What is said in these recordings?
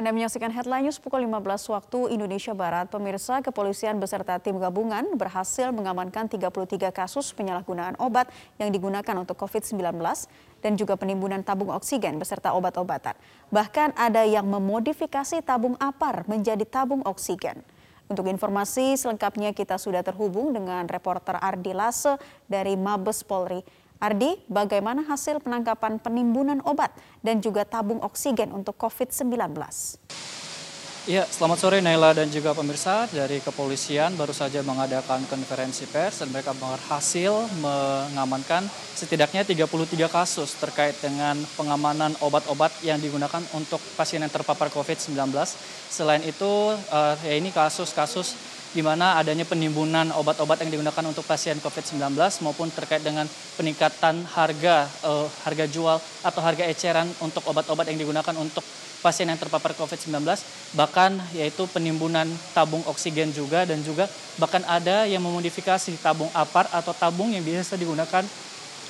Anda menyaksikan headline news pukul 15 waktu Indonesia Barat. Pemirsa kepolisian beserta tim gabungan berhasil mengamankan 33 kasus penyalahgunaan obat yang digunakan untuk COVID-19 dan juga penimbunan tabung oksigen beserta obat-obatan. Bahkan ada yang memodifikasi tabung apar menjadi tabung oksigen. Untuk informasi selengkapnya kita sudah terhubung dengan reporter Ardi Lase dari Mabes Polri. Ardi, bagaimana hasil penangkapan penimbunan obat dan juga tabung oksigen untuk COVID-19? Ya, selamat sore Naila dan juga pemirsa dari kepolisian baru saja mengadakan konferensi pers dan mereka berhasil mengamankan setidaknya 33 kasus terkait dengan pengamanan obat-obat yang digunakan untuk pasien yang terpapar COVID-19. Selain itu, uh, ya ini kasus-kasus di mana adanya penimbunan obat-obat yang digunakan untuk pasien COVID-19 maupun terkait dengan peningkatan harga uh, harga jual atau harga eceran untuk obat-obat yang digunakan untuk pasien yang terpapar COVID-19 bahkan yaitu penimbunan tabung oksigen juga dan juga bahkan ada yang memodifikasi tabung apar atau tabung yang biasa digunakan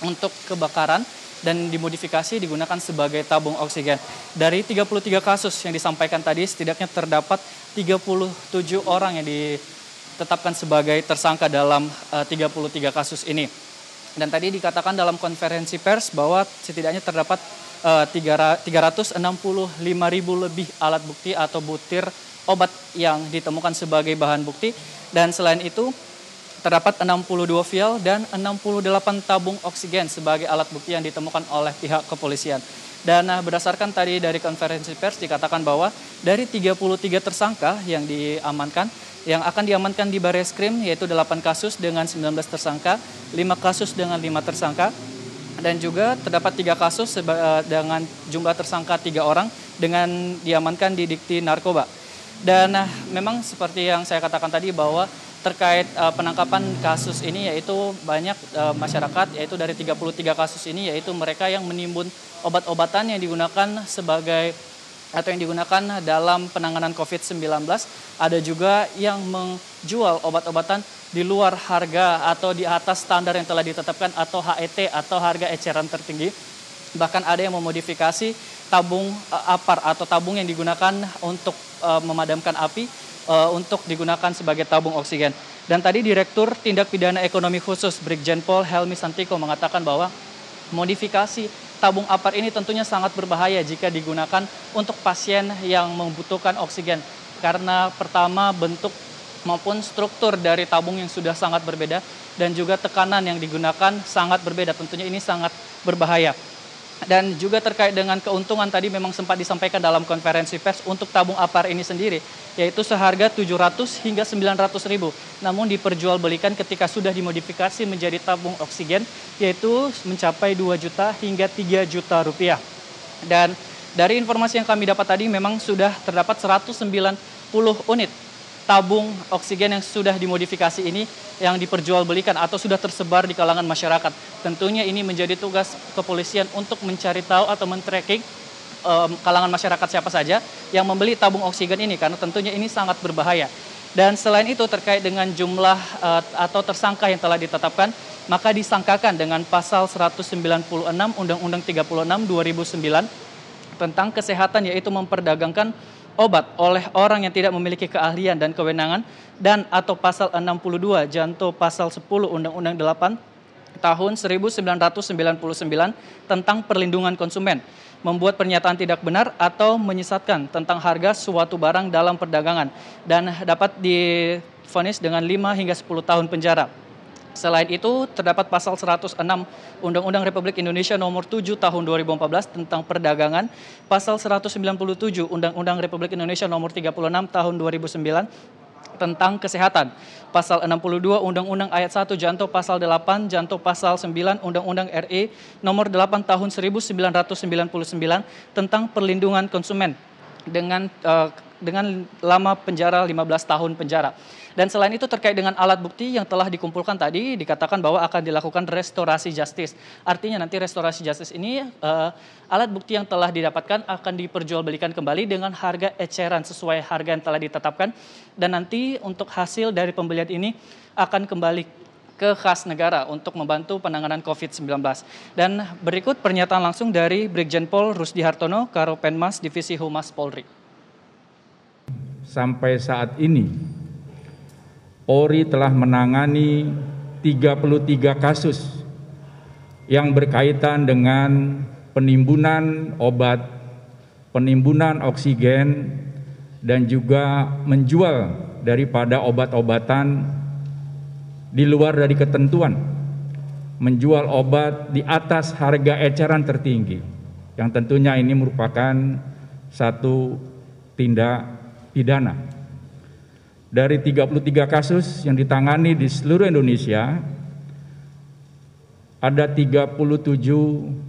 untuk kebakaran dan dimodifikasi digunakan sebagai tabung oksigen. Dari 33 kasus yang disampaikan tadi setidaknya terdapat 37 orang yang ditetapkan sebagai tersangka dalam uh, eh, 33 kasus ini. Dan tadi dikatakan dalam konferensi pers bahwa setidaknya terdapat uh, 365 ribu lebih alat bukti atau butir obat yang ditemukan sebagai bahan bukti. Dan selain itu terdapat 62 vial dan 68 tabung oksigen sebagai alat bukti yang ditemukan oleh pihak kepolisian. Dan nah, berdasarkan tadi dari konferensi pers dikatakan bahwa dari 33 tersangka yang diamankan, yang akan diamankan di Baris Krim yaitu 8 kasus dengan 19 tersangka, 5 kasus dengan 5 tersangka, dan juga terdapat tiga kasus eh, dengan jumlah tersangka tiga orang dengan diamankan di dikti narkoba. Dan nah, memang seperti yang saya katakan tadi bahwa terkait uh, penangkapan kasus ini yaitu banyak uh, masyarakat yaitu dari 33 kasus ini yaitu mereka yang menimbun obat-obatan yang digunakan sebagai atau yang digunakan dalam penanganan COVID-19 ada juga yang menjual obat-obatan di luar harga atau di atas standar yang telah ditetapkan atau HET atau harga eceran tertinggi. Bahkan ada yang memodifikasi tabung uh, apar atau tabung yang digunakan untuk memadamkan api uh, untuk digunakan sebagai tabung oksigen. Dan tadi Direktur Tindak Pidana Ekonomi Khusus Brigjen Pol Helmi Santiko mengatakan bahwa modifikasi tabung apar ini tentunya sangat berbahaya jika digunakan untuk pasien yang membutuhkan oksigen. Karena pertama bentuk maupun struktur dari tabung yang sudah sangat berbeda dan juga tekanan yang digunakan sangat berbeda. Tentunya ini sangat berbahaya. Dan juga terkait dengan keuntungan tadi memang sempat disampaikan dalam konferensi pers untuk tabung apar ini sendiri, yaitu seharga 700 hingga 900 ribu. Namun diperjualbelikan ketika sudah dimodifikasi menjadi tabung oksigen, yaitu mencapai 2 juta hingga 3 juta rupiah. Dan dari informasi yang kami dapat tadi memang sudah terdapat 190 unit tabung oksigen yang sudah dimodifikasi ini yang diperjualbelikan atau sudah tersebar di kalangan masyarakat. Tentunya ini menjadi tugas kepolisian untuk mencari tahu atau men-tracking um, kalangan masyarakat siapa saja yang membeli tabung oksigen ini karena tentunya ini sangat berbahaya. Dan selain itu terkait dengan jumlah uh, atau tersangka yang telah ditetapkan, maka disangkakan dengan pasal 196 Undang-Undang 36 2009 tentang kesehatan yaitu memperdagangkan obat oleh orang yang tidak memiliki keahlian dan kewenangan dan atau pasal 62 janto pasal 10 Undang-Undang 8 tahun 1999 tentang perlindungan konsumen membuat pernyataan tidak benar atau menyesatkan tentang harga suatu barang dalam perdagangan dan dapat difonis dengan 5 hingga 10 tahun penjara. Selain itu, terdapat pasal 106 Undang-Undang Republik Indonesia nomor 7 tahun 2014 tentang perdagangan, pasal 197 Undang-Undang Republik Indonesia nomor 36 tahun 2009 tentang kesehatan. Pasal 62 Undang-Undang ayat 1 Janto pasal 8 Janto pasal 9 Undang-Undang RI nomor 8 tahun 1999 tentang perlindungan konsumen dengan uh, dengan lama penjara 15 tahun penjara. Dan selain itu terkait dengan alat bukti yang telah dikumpulkan tadi dikatakan bahwa akan dilakukan restorasi justice. Artinya nanti restorasi justice ini uh, alat bukti yang telah didapatkan akan diperjualbelikan kembali dengan harga eceran sesuai harga yang telah ditetapkan dan nanti untuk hasil dari pembelian ini akan kembali ke khas negara untuk membantu penanganan COVID-19. Dan berikut pernyataan langsung dari Brigjen Pol Rusdi Hartono, Karopenmas Divisi Humas Polri. sampai saat ini Polri telah menangani 33 kasus yang berkaitan dengan penimbunan obat, penimbunan oksigen, dan juga menjual daripada obat-obatan di luar dari ketentuan, menjual obat di atas harga eceran tertinggi, yang tentunya ini merupakan satu tindak pidana. Dari 33 kasus yang ditangani di seluruh Indonesia, ada 37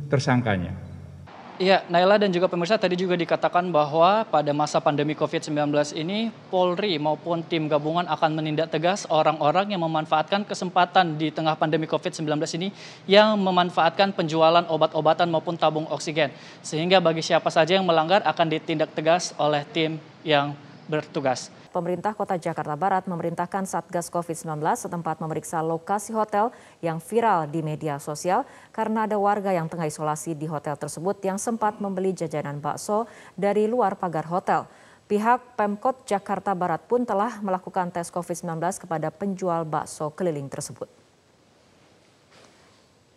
tersangkanya. Iya, Naila dan juga pemirsa tadi juga dikatakan bahwa pada masa pandemi COVID-19 ini Polri maupun tim gabungan akan menindak tegas orang-orang yang memanfaatkan kesempatan di tengah pandemi COVID-19 ini yang memanfaatkan penjualan obat-obatan maupun tabung oksigen. Sehingga bagi siapa saja yang melanggar akan ditindak tegas oleh tim yang bertugas. Pemerintah Kota Jakarta Barat memerintahkan Satgas COVID-19 setempat memeriksa lokasi hotel yang viral di media sosial karena ada warga yang tengah isolasi di hotel tersebut yang sempat membeli jajanan bakso dari luar pagar hotel. Pihak Pemkot Jakarta Barat pun telah melakukan tes COVID-19 kepada penjual bakso keliling tersebut.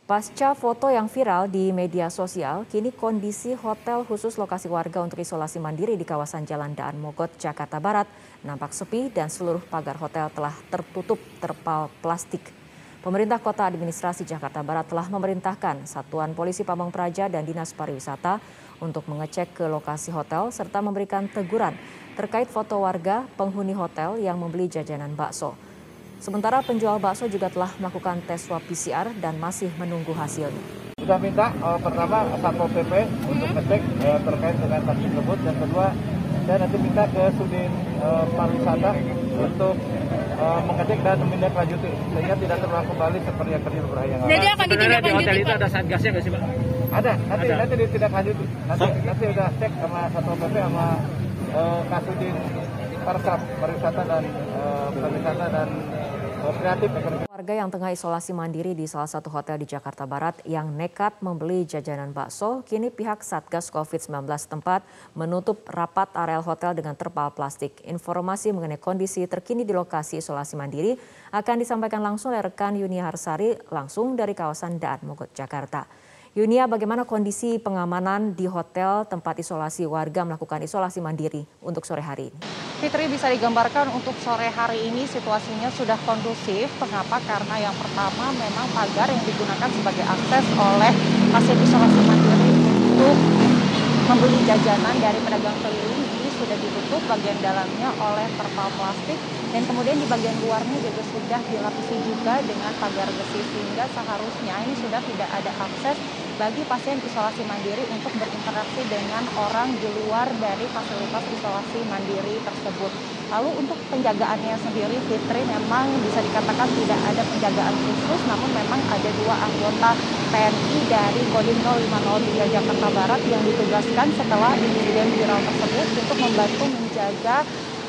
Pasca foto yang viral di media sosial, kini kondisi hotel khusus lokasi warga untuk isolasi mandiri di kawasan Jalan Daan Mogot, Jakarta Barat nampak sepi dan seluruh pagar hotel telah tertutup terpal plastik. Pemerintah Kota Administrasi Jakarta Barat telah memerintahkan Satuan Polisi Pamong Praja dan Dinas Pariwisata untuk mengecek ke lokasi hotel serta memberikan teguran terkait foto warga penghuni hotel yang membeli jajanan bakso. Sementara penjual bakso juga telah melakukan tes swab PCR dan masih menunggu hasilnya. Sudah minta uh, pertama Satpol PP untuk ngecek uh, terkait dengan kasus tersebut dan kedua saya nanti minta ke Sudin uh, Pariwisata untuk uh, mengecek dan menindaklanjuti sehingga tidak terulang kembali seperti yang terjadi beberapa yang Jadi akan ditindaklanjuti di hotel itu ada satgasnya nggak sih Pak? Ada, nanti ada. nanti ditindaklanjuti. Nanti nanti udah cek sama Satpol PP sama uh, Kasudin Parsap Pariwisata dan uh, Pariwisata dan Warga yang tengah isolasi mandiri di salah satu hotel di Jakarta Barat yang nekat membeli jajanan bakso, kini pihak Satgas COVID-19 tempat menutup rapat areal hotel dengan terpal plastik. Informasi mengenai kondisi terkini di lokasi isolasi mandiri akan disampaikan langsung oleh rekan Yunia Harsari langsung dari kawasan Daan Mogot, Jakarta. Yunia, bagaimana kondisi pengamanan di hotel tempat isolasi warga melakukan isolasi mandiri untuk sore hari ini? Fitri bisa digambarkan untuk sore hari ini situasinya sudah kondusif. Mengapa? Karena yang pertama memang pagar yang digunakan sebagai akses oleh pasien isolasi mandiri untuk membeli jajanan dari pedagang keliling ini sudah ditutup bagian dalamnya oleh terpal plastik dan kemudian di bagian luarnya juga sudah dilapisi juga dengan pagar besi sehingga seharusnya ini sudah tidak ada akses bagi pasien isolasi mandiri untuk berinteraksi dengan orang di luar dari fasilitas isolasi mandiri tersebut. Lalu untuk penjagaannya sendiri Fitri memang bisa dikatakan tidak ada penjagaan khusus namun memang ada dua anggota TNI dari Kodim 0503 Jakarta Barat yang ditugaskan setelah insiden viral tersebut untuk membantu menjaga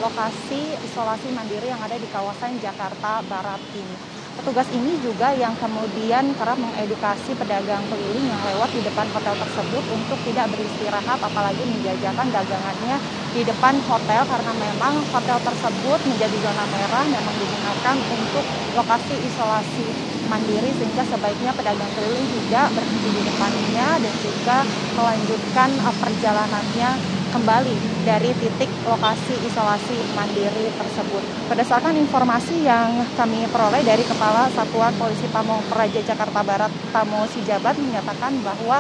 lokasi isolasi mandiri yang ada di kawasan Jakarta Barat ini. Petugas ini juga yang kemudian kerap mengedukasi pedagang keliling yang lewat di depan hotel tersebut untuk tidak beristirahat apalagi menjajakan dagangannya di depan hotel karena memang hotel tersebut menjadi zona merah memang digunakan untuk lokasi isolasi mandiri sehingga sebaiknya pedagang keliling juga berhenti di depannya dan juga melanjutkan uh, perjalanannya kembali dari titik lokasi isolasi mandiri tersebut. Berdasarkan informasi yang kami peroleh dari Kepala Satuan Polisi Pamong Praja Jakarta Barat Tamo Sijabat menyatakan bahwa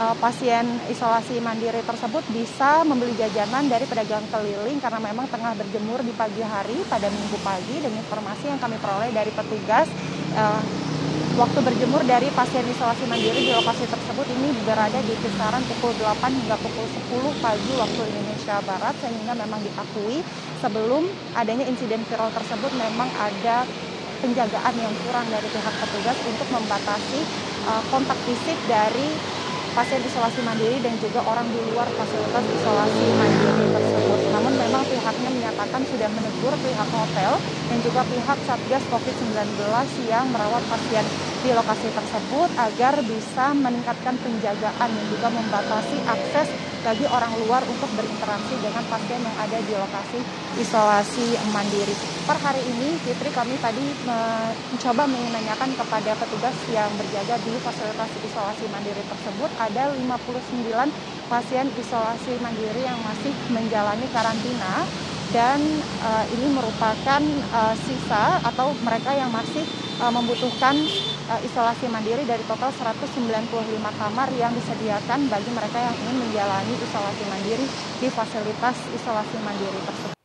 uh, pasien isolasi mandiri tersebut bisa membeli jajanan dari pedagang keliling karena memang tengah berjemur di pagi hari pada minggu pagi dan informasi yang kami peroleh dari petugas uh, Waktu berjemur dari pasien isolasi mandiri di lokasi tersebut ini berada di kisaran pukul 8 hingga pukul 10 pagi waktu Indonesia Barat sehingga memang diakui sebelum adanya insiden viral tersebut memang ada penjagaan yang kurang dari pihak petugas untuk membatasi uh, kontak fisik dari pasien isolasi mandiri dan juga orang di luar fasilitas isolasi mandiri tersebut. Namun memang pihaknya menyatakan sudah menegur pihak hotel dan juga pihak Satgas COVID-19 yang merawat pasien di lokasi tersebut agar bisa meningkatkan penjagaan dan juga membatasi akses bagi orang luar untuk berinteraksi dengan pasien yang ada di lokasi isolasi mandiri. Per hari ini, Fitri, kami tadi mencoba menanyakan kepada petugas yang berjaga di fasilitas isolasi mandiri tersebut, ada 59 pasien isolasi mandiri yang masih menjalani karantina dan uh, ini merupakan uh, sisa atau mereka yang masih uh, membutuhkan uh, isolasi mandiri dari total 195 kamar yang disediakan bagi mereka yang ingin menjalani isolasi mandiri di fasilitas isolasi mandiri tersebut.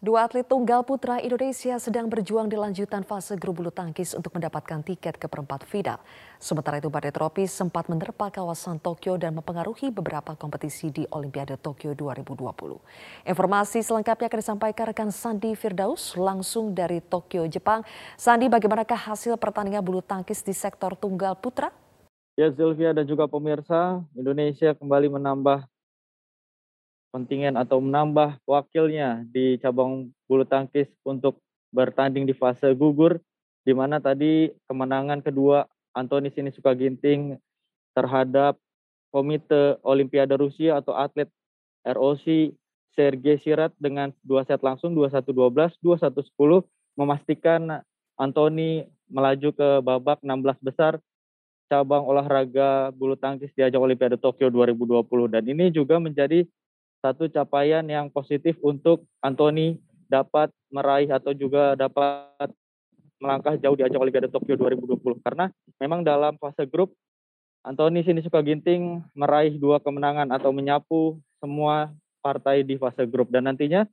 Dua atlet tunggal putra Indonesia sedang berjuang di lanjutan fase grup bulu tangkis untuk mendapatkan tiket ke perempat final. Sementara itu badai tropis sempat menerpa kawasan Tokyo dan mempengaruhi beberapa kompetisi di Olimpiade Tokyo 2020. Informasi selengkapnya akan disampaikan rekan Sandi Firdaus langsung dari Tokyo, Jepang. Sandi, bagaimanakah hasil pertandingan bulu tangkis di sektor tunggal putra? Ya, Sylvia dan juga pemirsa, Indonesia kembali menambah kontingen atau menambah wakilnya di cabang bulu tangkis untuk bertanding di fase gugur di mana tadi kemenangan kedua Antoni Sinisuka Ginting terhadap Komite Olimpiade Rusia atau atlet ROC Sergei Sirat dengan dua set langsung 21-12, 21-10 memastikan Antoni melaju ke babak 16 besar cabang olahraga bulu tangkis di ajang Olimpiade Tokyo 2020 dan ini juga menjadi satu capaian yang positif untuk Anthony dapat meraih atau juga dapat melangkah jauh di ajang Olimpiade Tokyo 2020 karena memang dalam fase grup Anthony Sinisuka Ginting meraih dua kemenangan atau menyapu semua partai di fase grup. Dan nantinya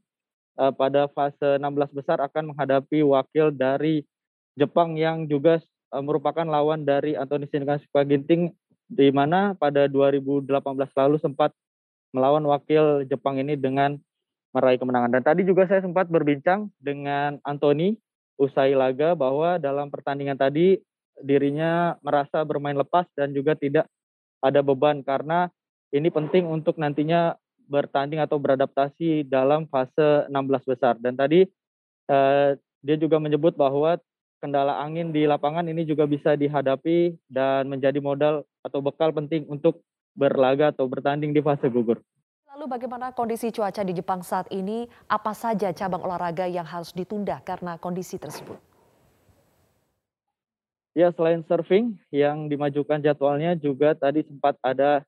uh, pada fase 16 besar akan menghadapi wakil dari Jepang yang juga uh, merupakan lawan dari Anthony Sinisuka Ginting di mana pada 2018 lalu sempat melawan wakil Jepang ini dengan meraih kemenangan. Dan tadi juga saya sempat berbincang dengan Anthony usai laga bahwa dalam pertandingan tadi dirinya merasa bermain lepas dan juga tidak ada beban karena ini penting untuk nantinya bertanding atau beradaptasi dalam fase 16 besar. Dan tadi eh, dia juga menyebut bahwa kendala angin di lapangan ini juga bisa dihadapi dan menjadi modal atau bekal penting untuk berlaga atau bertanding di fase gugur. Lalu bagaimana kondisi cuaca di Jepang saat ini? Apa saja cabang olahraga yang harus ditunda karena kondisi tersebut? Ya, selain surfing yang dimajukan jadwalnya juga tadi sempat ada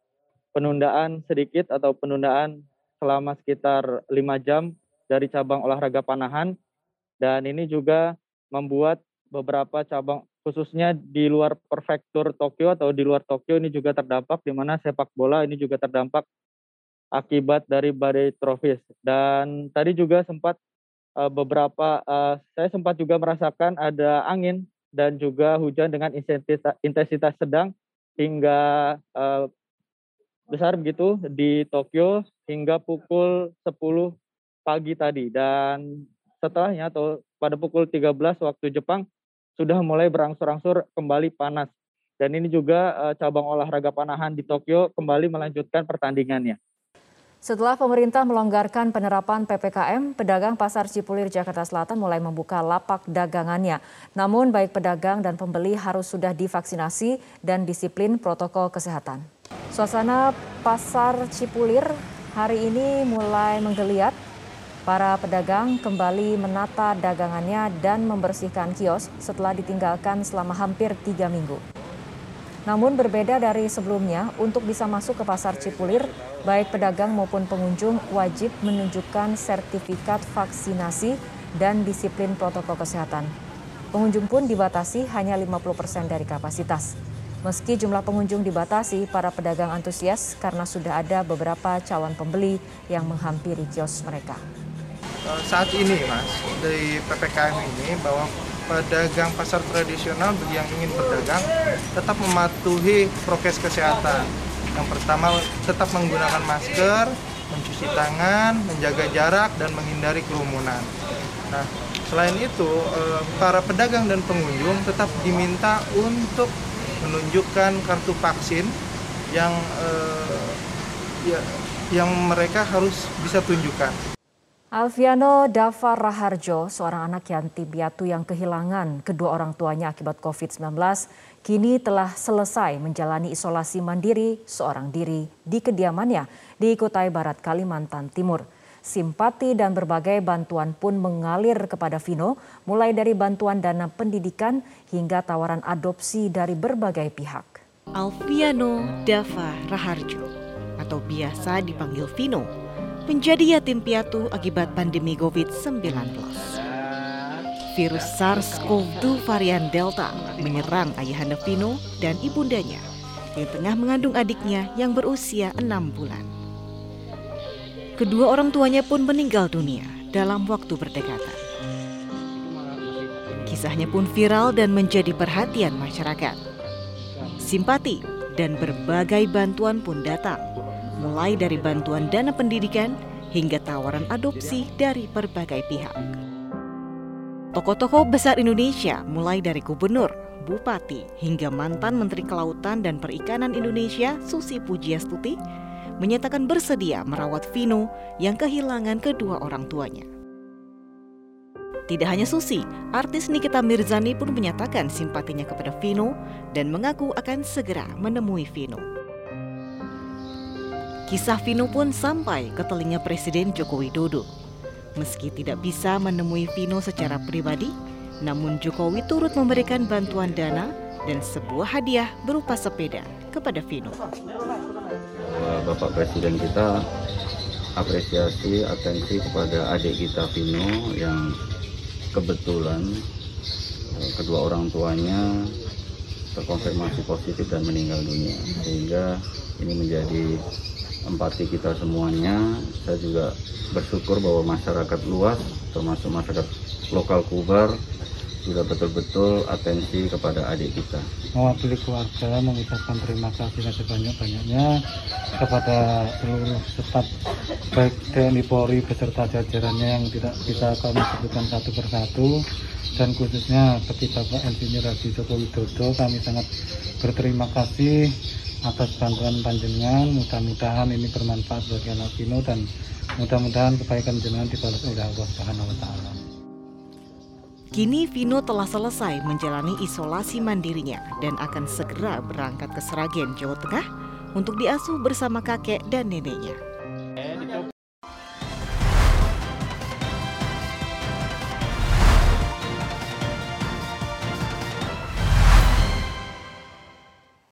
penundaan sedikit atau penundaan selama sekitar lima jam dari cabang olahraga panahan. Dan ini juga membuat beberapa cabang khususnya di luar prefektur Tokyo atau di luar Tokyo ini juga terdampak di mana sepak bola ini juga terdampak akibat dari badai tropis. Dan tadi juga sempat uh, beberapa uh, saya sempat juga merasakan ada angin dan juga hujan dengan intensitas, sedang hingga uh, besar begitu di Tokyo hingga pukul 10 pagi tadi. Dan setelahnya atau pada pukul 13 waktu Jepang sudah mulai berangsur-angsur kembali panas. Dan ini juga uh, cabang olahraga panahan di Tokyo kembali melanjutkan pertandingannya. Setelah pemerintah melonggarkan penerapan PPKM, pedagang Pasar Cipulir Jakarta Selatan mulai membuka lapak dagangannya. Namun baik pedagang dan pembeli harus sudah divaksinasi dan disiplin protokol kesehatan. Suasana Pasar Cipulir hari ini mulai menggeliat Para pedagang kembali menata dagangannya dan membersihkan kios setelah ditinggalkan selama hampir tiga minggu. Namun berbeda dari sebelumnya, untuk bisa masuk ke pasar Cipulir, baik pedagang maupun pengunjung wajib menunjukkan sertifikat vaksinasi dan disiplin protokol kesehatan. Pengunjung pun dibatasi hanya 50% dari kapasitas. Meski jumlah pengunjung dibatasi, para pedagang antusias karena sudah ada beberapa calon pembeli yang menghampiri kios mereka. Eh, saat ini mas dari ppkm ini bahwa pedagang pasar tradisional bagi yang ingin berdagang tetap mematuhi prokes kesehatan. Yang pertama tetap menggunakan masker, mencuci tangan, menjaga jarak dan menghindari kerumunan. Nah, selain itu eh, para pedagang dan pengunjung tetap diminta untuk menunjukkan kartu vaksin yang eh, ya, yang mereka harus bisa tunjukkan. Alfiano Dava Raharjo, seorang anak yatim piatu yang kehilangan kedua orang tuanya akibat COVID-19, kini telah selesai menjalani isolasi mandiri seorang diri di kediamannya di Kutai Barat, Kalimantan Timur. Simpati dan berbagai bantuan pun mengalir kepada Vino, mulai dari bantuan dana pendidikan hingga tawaran adopsi dari berbagai pihak. Alfiano Dava Raharjo, atau biasa dipanggil Vino, menjadi yatim piatu akibat pandemi COVID-19. Virus SARS-CoV-2 varian Delta menyerang ayahanda Vino dan ibundanya yang tengah mengandung adiknya yang berusia enam bulan. Kedua orang tuanya pun meninggal dunia dalam waktu berdekatan. Kisahnya pun viral dan menjadi perhatian masyarakat. Simpati dan berbagai bantuan pun datang mulai dari bantuan dana pendidikan hingga tawaran adopsi dari berbagai pihak. Tokoh-tokoh besar Indonesia mulai dari gubernur, bupati, hingga mantan Menteri Kelautan dan Perikanan Indonesia Susi Pujiastuti menyatakan bersedia merawat Vino yang kehilangan kedua orang tuanya. Tidak hanya Susi, artis Nikita Mirzani pun menyatakan simpatinya kepada Vino dan mengaku akan segera menemui Vino. Kisah Vino pun sampai ke telinga Presiden Joko Widodo. Meski tidak bisa menemui Vino secara pribadi, namun Jokowi turut memberikan bantuan dana dan sebuah hadiah berupa sepeda kepada Vino. Bapak Presiden kita apresiasi atensi kepada adik kita Vino yang kebetulan eh, kedua orang tuanya terkonfirmasi positif dan meninggal dunia sehingga ini menjadi empati kita semuanya. Saya juga bersyukur bahwa masyarakat luas, termasuk masyarakat lokal Kubar, sudah betul-betul atensi kepada adik kita. Mewakili keluarga mengucapkan terima kasih sebanyak-banyaknya kepada seluruh staf baik TNI Polri beserta jajarannya yang tidak bisa kami sebutkan satu persatu dan khususnya bagi Bapak Insinyur Haji Joko Widodo kami sangat berterima kasih atas bantuan panjenengan mudah-mudahan ini bermanfaat bagi anak Vino dan mudah-mudahan kebaikan jenengan dibalas oleh Allah Subhanahu wa taala. Kini Vino telah selesai menjalani isolasi mandirinya dan akan segera berangkat ke Seragen, Jawa Tengah untuk diasuh bersama kakek dan neneknya.